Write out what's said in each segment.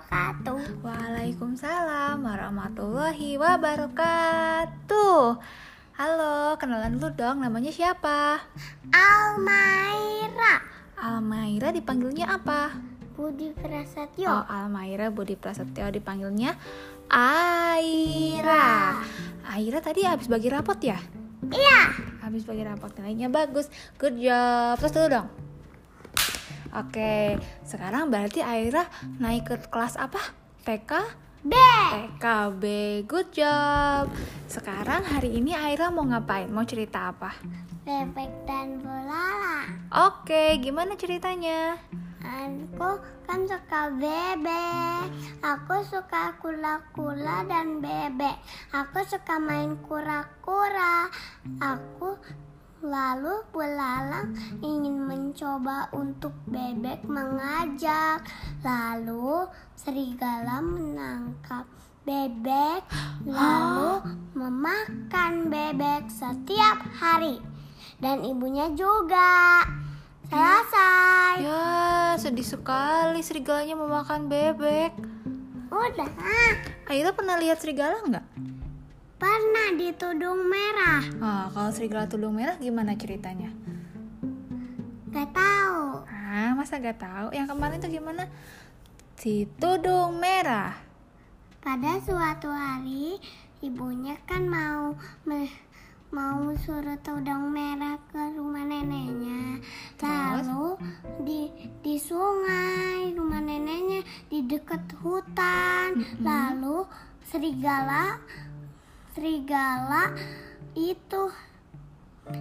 wabarakatuh. Waalaikumsalam warahmatullahi wabarakatuh. Halo, kenalan dulu dong, namanya siapa? Almaira Almaira dipanggilnya apa? Budi Prasetyo. Oh, Almaira Budi Prasetyo dipanggilnya Aira. Aira tadi habis bagi rapot ya? Iya. Habis bagi rapot nilainya bagus. Good job. Terus dulu dong. Oke, sekarang berarti Aira naik ke kelas apa? TK? B. TKB, good job. Sekarang hari ini Aira mau ngapain? Mau cerita apa? Bebek dan bolala. Oke, gimana ceritanya? Aku kan suka bebek. Aku suka kula-kula dan bebek. Aku suka main kura-kura. Aku lalu belalang ingin mencoba untuk bebek mengajak. Lalu serigala menangkap bebek lalu memakan bebek setiap hari. Dan ibunya juga. Selesai. Ya, sedih sekali serigalanya memakan bebek. Udah. Aira pernah lihat serigala nggak? Pernah di tudung merah. Ah, kalau serigala tudung merah gimana ceritanya? Gak tahu. Ah, masa gak tahu? Yang kemarin tuh gimana? Si tudung merah. Pada suatu hari, ibunya kan mau me- mau suruh tudung merah ke rumah neneknya. Lalu di di sungai rumah neneknya di dekat hutan. Lalu serigala serigala itu.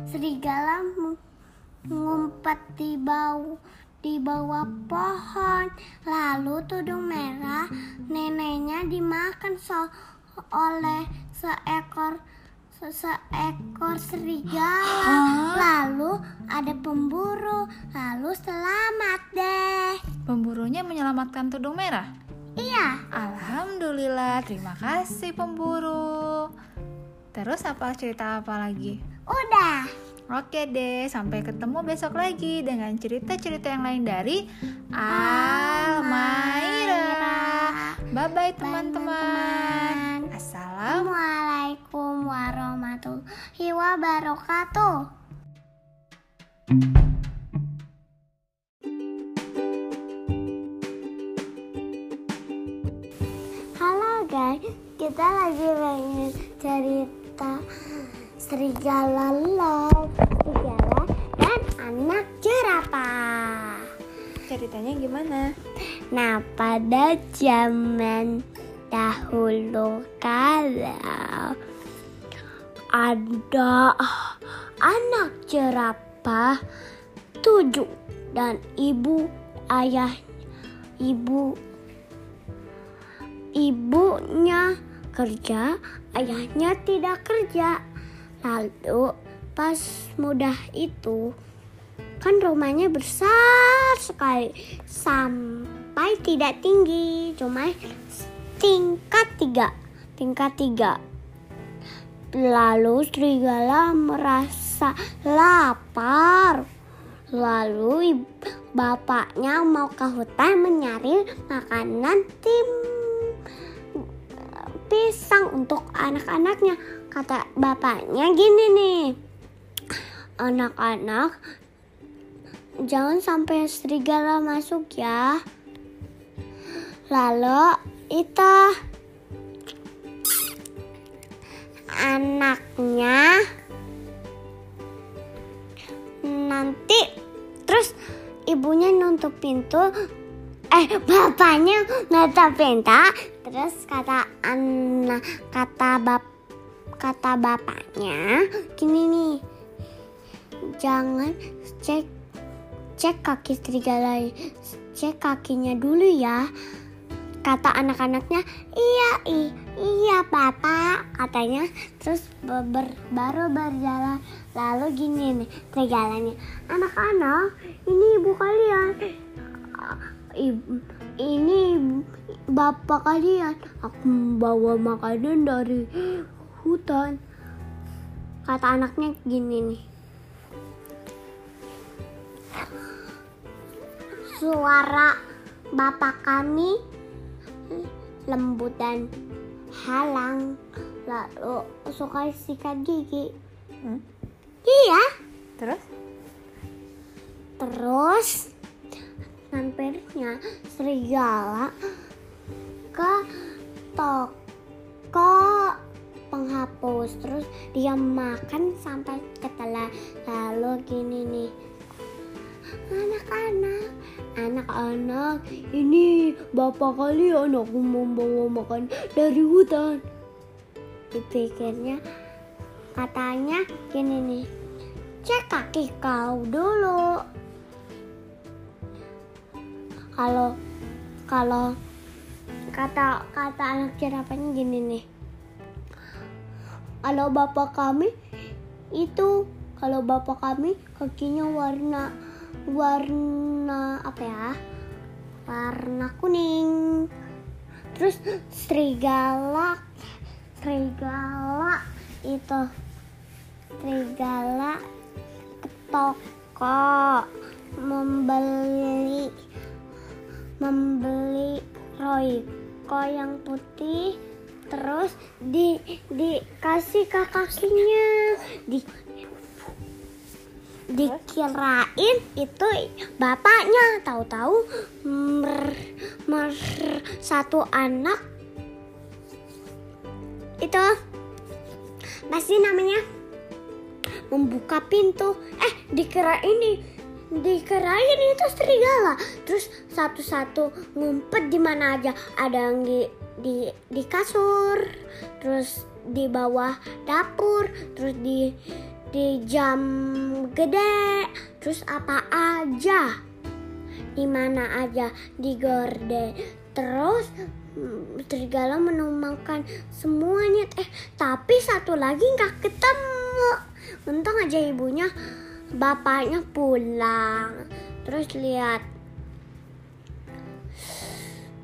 Serigala ngumpet di bawah di bawah pohon. Lalu tudung merah neneknya dimakan so- oleh seekor se- seekor serigala. Lalu ada pemburu. Lalu selamat deh. Pemburunya menyelamatkan tudung merah. Iya Alhamdulillah, terima kasih pemburu. Terus apa cerita apa lagi? udah Oke deh, sampai ketemu besok lagi dengan cerita-cerita yang lain dari Almaira. Bye-bye teman-teman. Assalamualaikum. Warahmatullahi wabarakatuh Halo kita lagi main cerita Serigala Love, Serigala dan anak jerapah. Ceritanya gimana? Nah, pada zaman dahulu kala ada anak jerapah tujuh dan ibu ayah ibu ibunya kerja ayahnya tidak kerja. Lalu pas mudah itu kan rumahnya besar sekali sampai tidak tinggi cuma tingkat tiga tingkat tiga. Lalu serigala merasa lapar. Lalu bapaknya mau ke hutan mencari makanan tim pisang untuk anak-anaknya kata bapaknya gini nih anak-anak jangan sampai serigala masuk ya. Lalu itu anaknya nanti terus ibunya nutup pintu eh bapaknya nutup pintu terus kata anak kata bap kata bapaknya gini nih. Jangan cek cek kaki serigala cek kakinya dulu ya. Kata anak-anaknya iya i, iya bapak katanya. Terus be- ber- baru berjalan. Lalu gini nih serigalanya anak-anak ini ibu kalian. Ibu, ini bapak kalian aku bawa makanan dari hutan. Kata anaknya gini nih. Suara bapak kami lembut dan halang lalu suka sikat gigi. Hmm? iya. Terus? terus hampirnya serigala ke toko penghapus. Terus dia makan sampai ketelan lalu gini nih. Anak-anak anak-anak ini bapak kalian aku membawa makan dari hutan. Dipikirnya katanya gini nih. Cek kaki kau dulu. Kalau kalau kata kata anak jerapahnya gini nih. Kalau bapak kami itu kalau bapak kami kakinya warna warna apa ya? Warna kuning. Terus serigala serigala itu. Serigala ke toko membeli membeli roiko yang putih terus di dikasih ke kakinya. Di dikirain itu bapaknya. Tahu-tahu mer, mer satu anak. Itu pasti namanya membuka pintu. Eh dikira ini dikirain itu serigala. Terus satu-satu ngumpet di mana aja. Ada yang di di di kasur terus di bawah dapur terus di di jam gede terus apa aja. Di mana aja di gorde terus mm, serigala menumbangkan semuanya. Eh tapi satu lagi nggak ketemu. Untung aja ibunya bapaknya pulang. Terus lihat.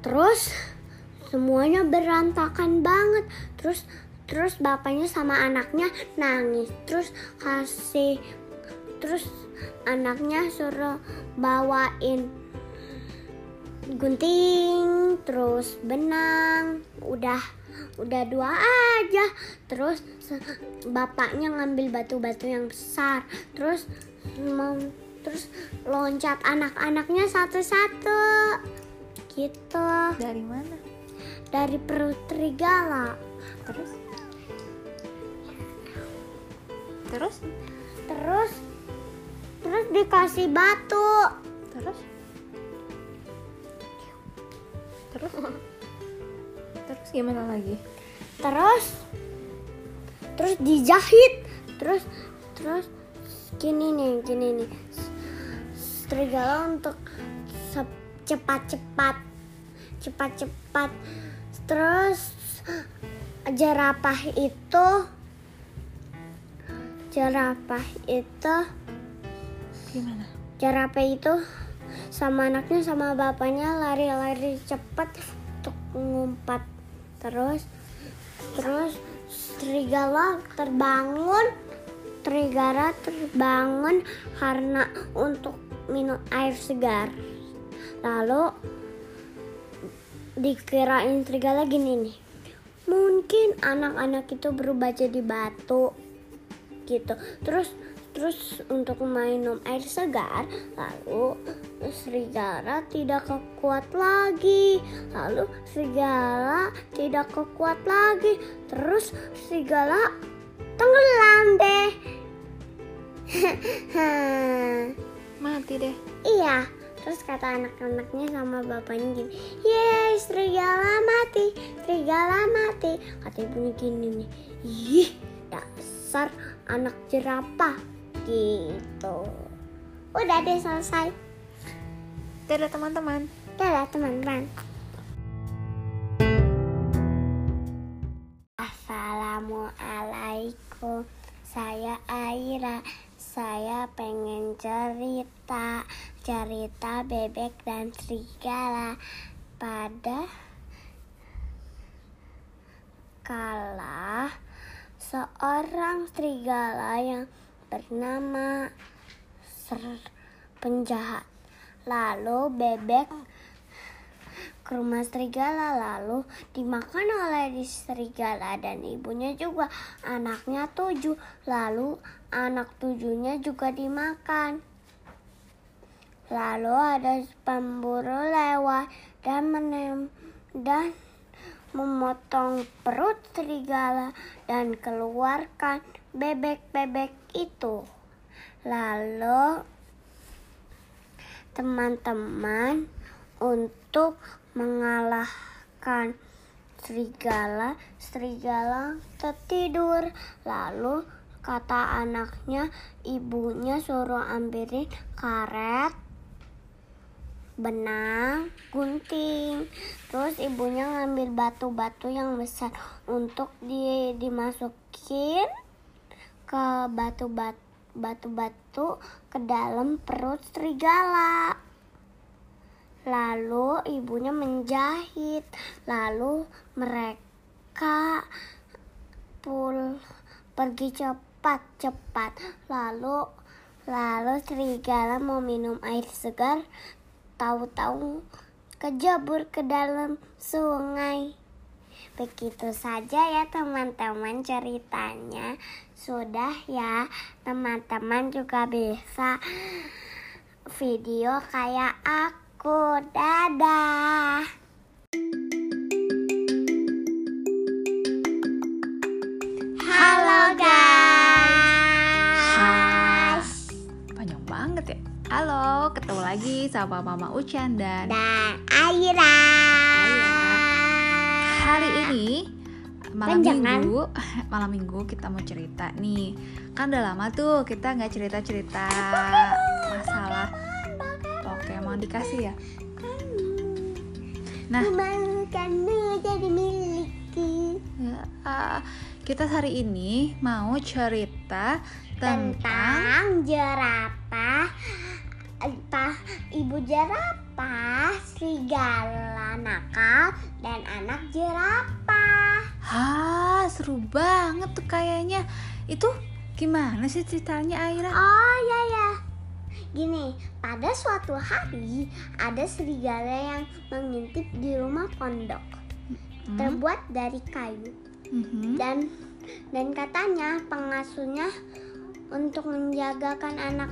Terus semuanya berantakan banget. Terus terus bapaknya sama anaknya nangis. Terus kasih terus anaknya suruh bawain gunting terus benang udah udah dua aja terus bapaknya ngambil batu-batu yang besar terus mau terus loncat anak-anaknya satu-satu gitu Dari mana? dari perut serigala Terus? Terus? terus terus dikasih batu Terus? Terus? Gimana lagi? terus terus dijahit terus terus gini nih gini nih serigala untuk cepat-cepat cepat-cepat terus jerapah itu jerapah itu Gimana? jerapah itu sama anaknya sama bapaknya lari-lari cepat untuk ngumpat terus. Terus serigala terbangun serigala terbangun karena untuk minum air segar. Lalu dikirain serigala gini nih mungkin anak-anak itu berubah jadi batu gitu. Terus terus untuk minum air segar lalu serigala tidak kekuat lagi. Lalu serigala tidak kekuat lagi. Terus serigala tenggelam deh. Mati deh. iya terus kata anak-anaknya sama bapaknya gini yeay serigala mati serigala mati. Kata ibunya gini nih ih dasar anak jerapah gitu. Udah deh selesai. Dadah teman-teman. dadah teman-teman. Assalamualaikum. Saya Aira. Saya pengen cerita. Cerita bebek dan serigala. Pada kala seorang serigala yang bernama Ser penjahat. Lalu bebek ke rumah serigala lalu dimakan oleh serigala dan ibunya juga anaknya tujuh lalu anak tujuhnya juga dimakan. Lalu ada pemburu lewat dan menem dan memotong perut serigala dan keluarkan bebek-bebek itu lalu teman-teman untuk mengalahkan serigala. Serigala tertidur. Lalu kata anaknya, ibunya suruh ambilin karet, benang, gunting. Terus ibunya ngambil batu-batu yang besar untuk di, dimasukin ke batu-batu batu-batu ke dalam perut serigala. Lalu ibunya menjahit. Lalu mereka pul pergi cepat-cepat. Lalu lalu serigala mau minum air segar. Tahu-tahu kejebur ke dalam sungai. Begitu saja ya teman-teman ceritanya. Sudah ya, teman-teman juga bisa video kayak aku. Dadah. Halo guys. Panjang banget ya. Halo, ketemu lagi sama Mama Ucan dan dan Aira. Hari ini malam Panjang, minggu, malam minggu kita mau cerita nih. Kan udah lama tuh kita nggak cerita-cerita masalah Pokemon dikasih ya. Nah, jadi ya, ah, kita hari ini mau cerita tentang tentang jerapah apa ibu jerapah serigala nakal dan anak jerapah Ah, seru banget tuh kayaknya. Itu gimana sih ceritanya Aira? oh ya ya gini pada suatu hari ada serigala yang mengintip di rumah pondok Hmm? terbuat dari kayu Mhm. dan dan katanya pengasuhnya untuk menjagakan anak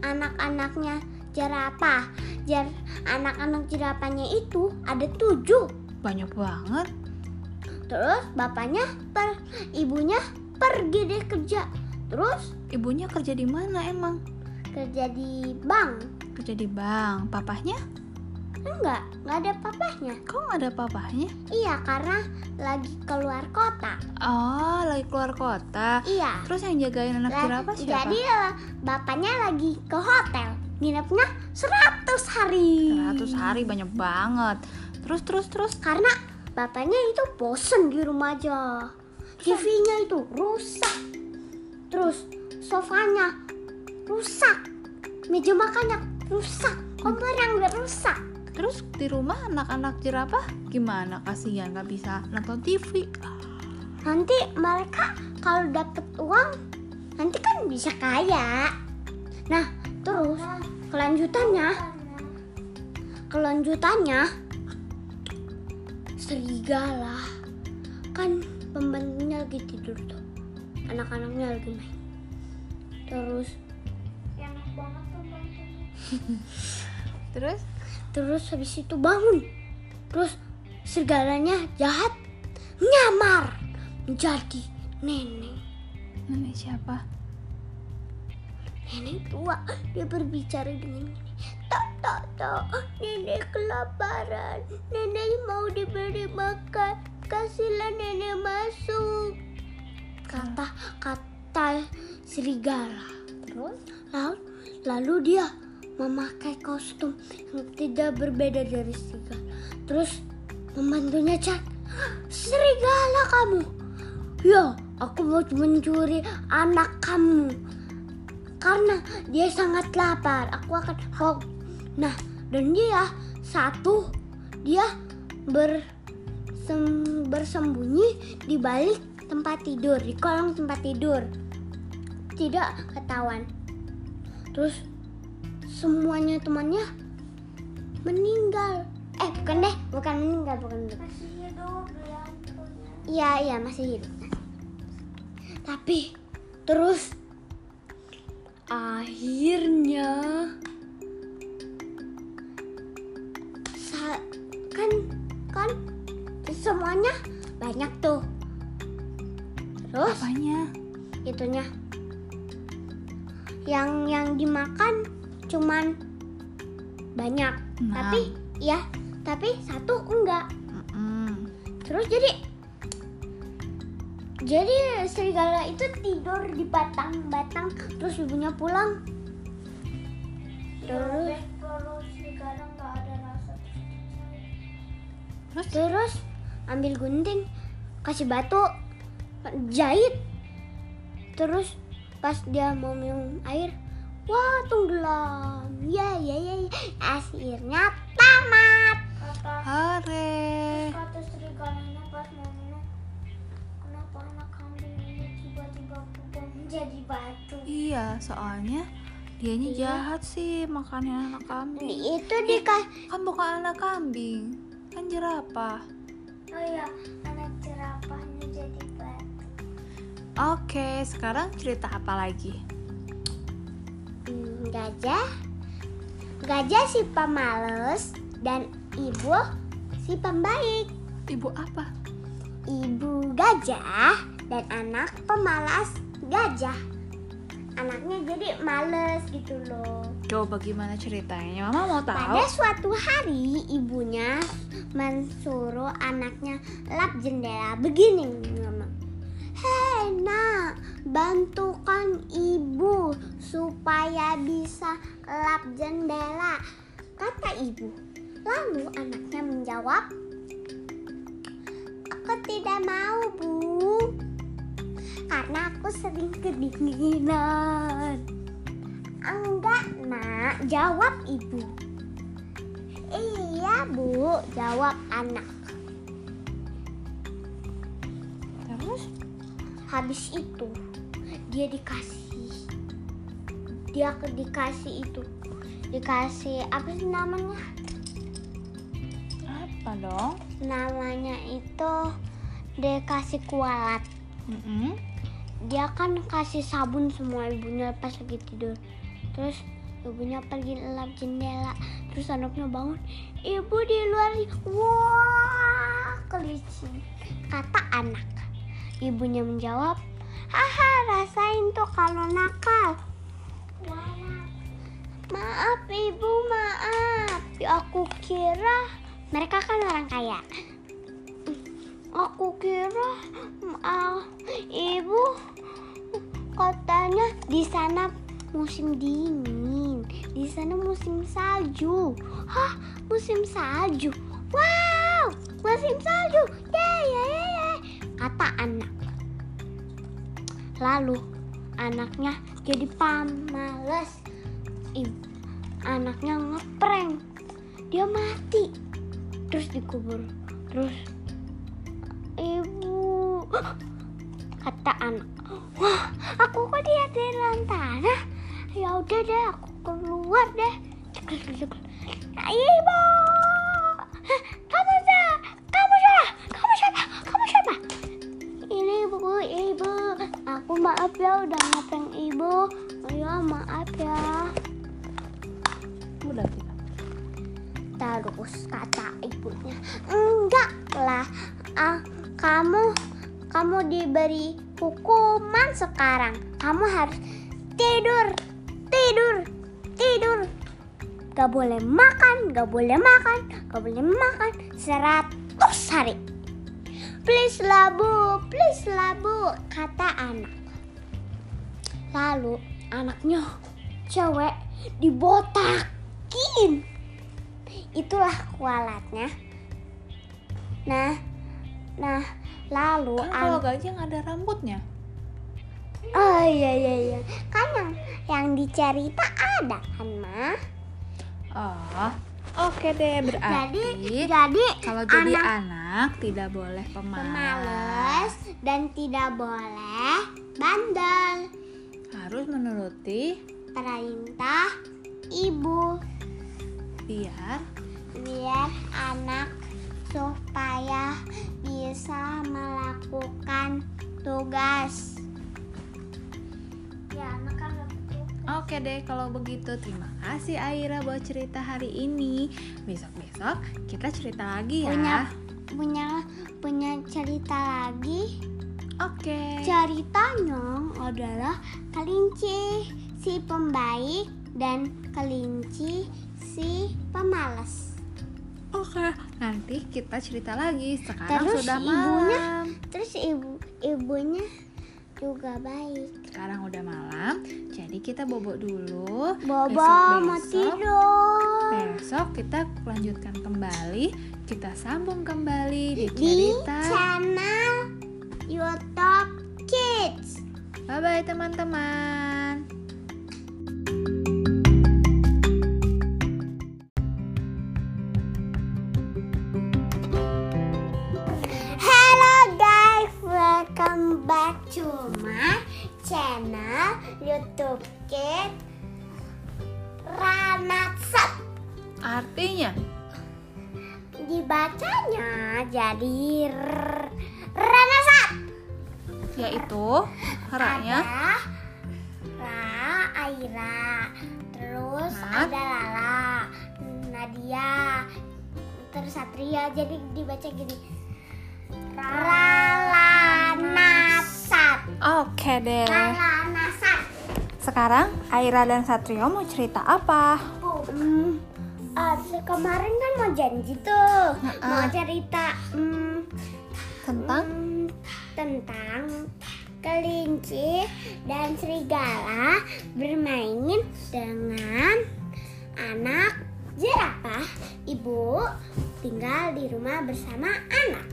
anak-anaknya jerapah Jer, anak-anak jerapahnya itu ada tujuh Banyak banget. Terus bapaknya per ibunya pergi deh kerja terus Ibunya kerja di mana emang? kerja di bank Kerja di bank. Papahnya? enggak enggak ada papahnya Kok nggak ada papahnya? iya karena lagi keluar kota Oh, lagi keluar kota. iya Terus yang jagain anak jerapah siapa? jadi eh, bapaknya lagi ke hotel nginepnya 100 hari 100 hari banyak banget. Terus terus terus. karena bapaknya itu bosen di rumah aja. TV-nya itu rusak. Terus sofanya rusak. Meja makannya rusak. Kompor yang rusak. Terus di rumah anak-anak jerapah gimana? Kasihan nggak bisa nonton TV. nanti mereka kalau dapet uang nanti kan bisa kaya. Nah terus kelanjutannya. Kelanjutannya serigala kan pembantunya lagi tidur tuh. Anak-anaknya lagi main. Terus? Enak banget pembantunya. Terus? Terus habis itu bangun. Terus serigalanya jahat nyamar menjadi nenek. Nenek siapa? nenek tua. Dia berbicara dengan gini tak tak tak. Nenek kelaparan. Nenek mau diberi makan kasihlah nenek masuk. Kata kata serigala. Terus? lalu lalu dia memakai kostum yang tidak berbeda dari serigala. Terus membantunya cak serigala kamu? Ya aku mau mencuri anak kamu. Karena dia sangat lapar aku akan hok nah dan dia satu dia bersem- bersembunyi di balik tempat tidur di kolong tempat tidur. Tidak ketahuan. Terus semuanya temannya meninggal. Eh bukan deh bukan meninggal bukan meninggal. Masih hidup iya iya masih hidup. Tapi terus akhirnya Apanya? itunya yang yang dimakan cuman banyak Enam. tapi ya tapi satu enggak Mm-mm. terus jadi jadi serigala itu tidur di batang-batang terus ibunya pulang terus Robek kalau serigala nggak ada rasa. Terus? terus ambil gunting kasih batu jahit terus pas dia mau minum air wah tenggelam ya ya ya ya. akhirnya tamat Hore. kata serigalanya pas mau minum. Kenapa anak kambing ini tiba-tiba berubah menjadi batu? Iya, soalnya dianya Iya. jahat sih makannya anak kambing. itu dikasih Kan bukan anak kambing, kan jerapah. Oh iya, Oke, sekarang cerita apa lagi? Hmm, gajah gajah si pemalas dan ibu si pembaik Ibu apa? ibu gajah dan anak pemalas gajah anaknya jadi males gitu loh Coba gimana ceritanya? Mama mau tahu. pada suatu hari ibunya mensuruh anaknya lap jendela begini mama Hei nak bantukan ibu supaya bisa lap jendela. Kata ibu. Lalu anaknya menjawab aku tidak mau bu. Karena aku sering kedinginan. Enggak nak jawab ibu. Iya bu jawab anak habis itu dia dikasih dia dikasih itu dikasih apa sih namanya? Apa dong? namanya itu dikasih kualat. Mm-mm. dia kan kasih sabun semua ibunya pas lagi tidur. Terus ibunya pergi lap jendela terus anaknya bangun ibu di luar wah kelicin. Kata anak ibunya menjawab haha rasain tuh kalau nakal. Maaf ibu maaf. Aku kira mereka kan orang kaya. Aku kira ah, ibu katanya di sana musim dingin di sana musim salju. Hah musim salju? Wow musim salju? Ya ya ya ya kata anak. Lalu anaknya jadi pamalas ibu anaknya ngeprank. Dia mati. Terus dikubur. Terus ibu kata anak. Wah aku kok lihat di tanah ya udah deh aku keluar deh. Nah, ibu maaf ya udah ngeprank ibu. Ya maaf ya. Udah kita. terus kata ibunya enggak lah ah, kamu kamu diberi hukuman sekarang. Kamu harus tidur tidur tidur. Gak boleh makan gak boleh makan gak boleh makan 100 hari. Please lah bu please lah bu kata anak lalu anaknya cewek dibotakin. Itulah kualatnya. Nah nah lalu Kan kalau gajah nggak ada rambutnya. oh iya iya iya. Kan yang yang dicerita ada kan mah Oh, oke deh berarti jadi jadi kalau jadi anak anak tidak boleh pemalas, pemalas dan tidak boleh bandel harus menuruti perintah ibu biar biar anak supaya bisa melakukan tugas. Ya, anak kan betul. Oke deh kalau begitu terima kasih Aira buat cerita hari ini. Besok-besok kita cerita lagi ya. Punya punya punya cerita lagi. Oke. Ceritanya adalah kelinci si pembaik dan kelinci si pemalas. Oke, nanti kita cerita lagi. Sekarang Terus sudah ibunya? malam. Terus ibu ibunya juga baik. Sekarang udah malam, jadi kita bobok dulu. Bobo mau Besok-besok- tidur. Besok kita lanjutkan kembali, kita sambung kembali di Di cerita. Channel YouTube Kids. Bye bye teman-teman. Hello guys, welcome back to my channel YouTube Kids Ranatsat. Artinya, Dibacanya jadi r- Ranasat. Yaitu haranya Ada Ra, Aira, terus Nat. ada Lala, Nadia, terus Satria. Jadi dibaca gini. Ralanasat. Oke deh. Ralanasat. Sekarang Aira dan Satrio mau cerita apa? Hmm, se- kemarin kan mau janji tuh Ha-ha. mau cerita hmm, Tentang hmm, tentang kelinci dan serigala bermain dengan anak jerapah. Ibu tinggal di rumah bersama anak.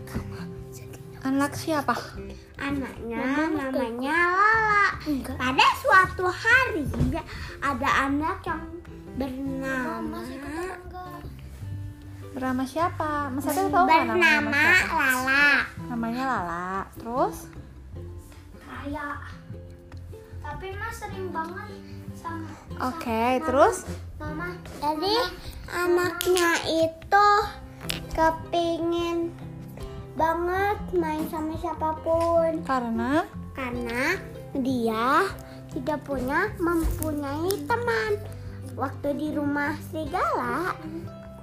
anak siapa? Anaknya Mama namanya Lala. Pada suatu hari ada anak yang bernama Bernama siapa? Mas Satrio tahu nggak namanya bernama? Lala. Namanya Lala. Terus? Kayak tapi mas sering banget sama Oke, terus? mama Jadi anaknya itu kepingin banget main sama siapa pun Karena karena dia tidak punya mempunyai teman. Waktu di rumah serigala,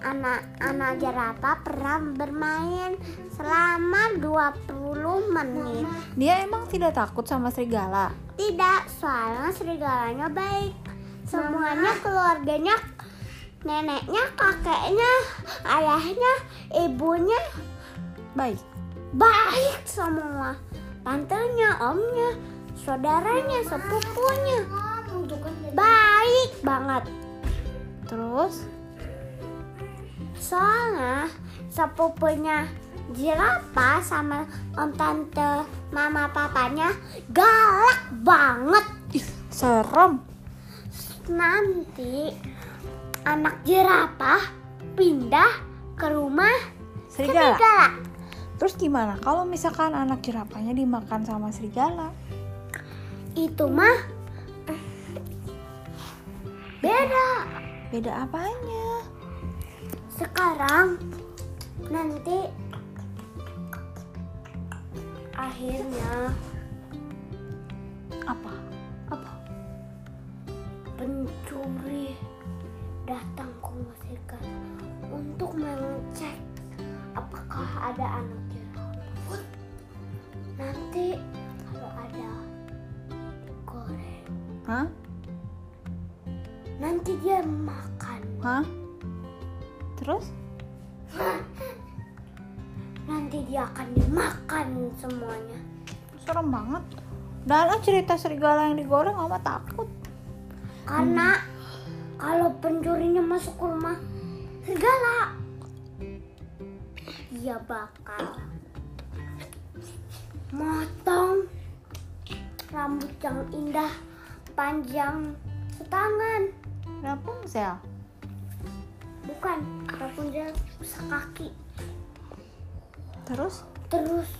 anak-anak jerapah pernah bermain selama 20 menit. dia emang tidak takut sama serigala. Tidak, soalnya serigalanya baik. Semuanya keluarganya, neneknya, kakeknya, ayahnya, ibunya Baik. baik semua. Tantenya, omnya, saudaranya, sepupunya baik banget. Terus? Soalnya sepupunya jerapah sama om tante mama papanya galak banget. Ih, serem. Nanti anak jerapah pindah ke rumah Serigala. serigala. Terus gimana kalau misalkan anak jerapahnya dimakan sama serigala? Itu mah beda. Beda apanya? Sekarang nanti akhirnya Apa? Apa? pencuri datang ke rumah serigala untuk mengecek apakah ada anak jerapah. Nanti kalau ada digoreng, Hah? nanti dia makan. Hah? Terus? Nanti dia akan dimakan semuanya. Serem banget. Dan cerita serigala yang digoreng mama takut. Karena kalau pencurinya masuk ke rumah serigala, dia bakal motong rambut yang indah panjang setangan. Rapunzel. Bukan, Rapunzel sekaki. Terus? Terus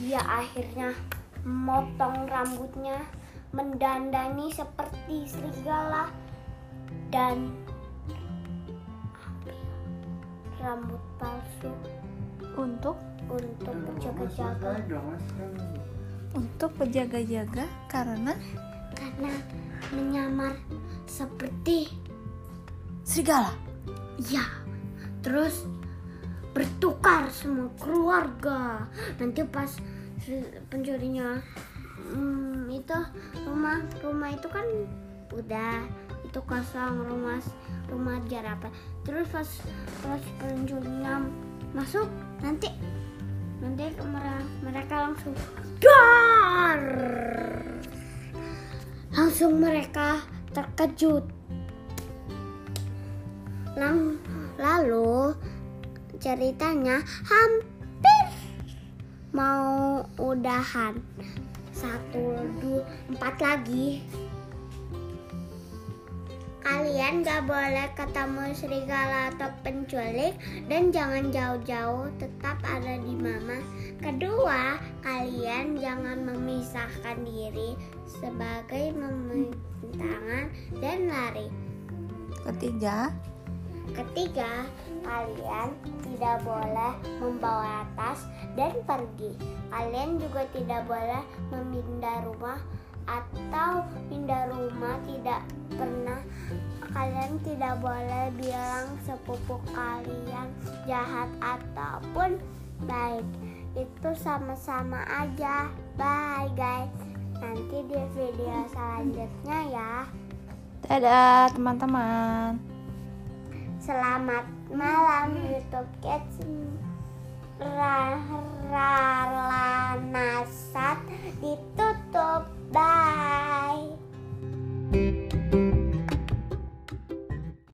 dia akhirnya memotong rambutnya, mendandani seperti serigala dan rambut palsu. Untuk? Untuk berjaga-jaga untuk berjaga-jaga karena? Karena menyamar seperti serigala. ya terus bertukar semua keluarga. Nanti pas pencurinya hmm, itu rumah rumah itu kan udah itu kosong rumah rumah apa. Terus pas pas pencurinya masuk nanti nanti mereka, mereka langsung dar. Langsung mereka terkejut lalu ceritanya hampir mau udahan. Satu dua empat lagi. Kalian gak boleh ketemu serigala atau penculik dan jangan jauh-jauh tetap ada di mama. Kedua kalian jangan memisahkan diri sebagai memegang tangan dan lari. Ketiga, Ketiga, kalian tidak boleh membawa tas dan pergi. Kalian juga tidak boleh memindah rumah atau pindah rumah tidak pernah. Kalian tidak boleh bilang sepupu kalian jahat ataupun baik. Itu sama-sama aja. Bye guys. Nanti di video selanjutnya ya. dadah teman-teman. Selamat malam YouTube Kids Rara ditutup. Bye.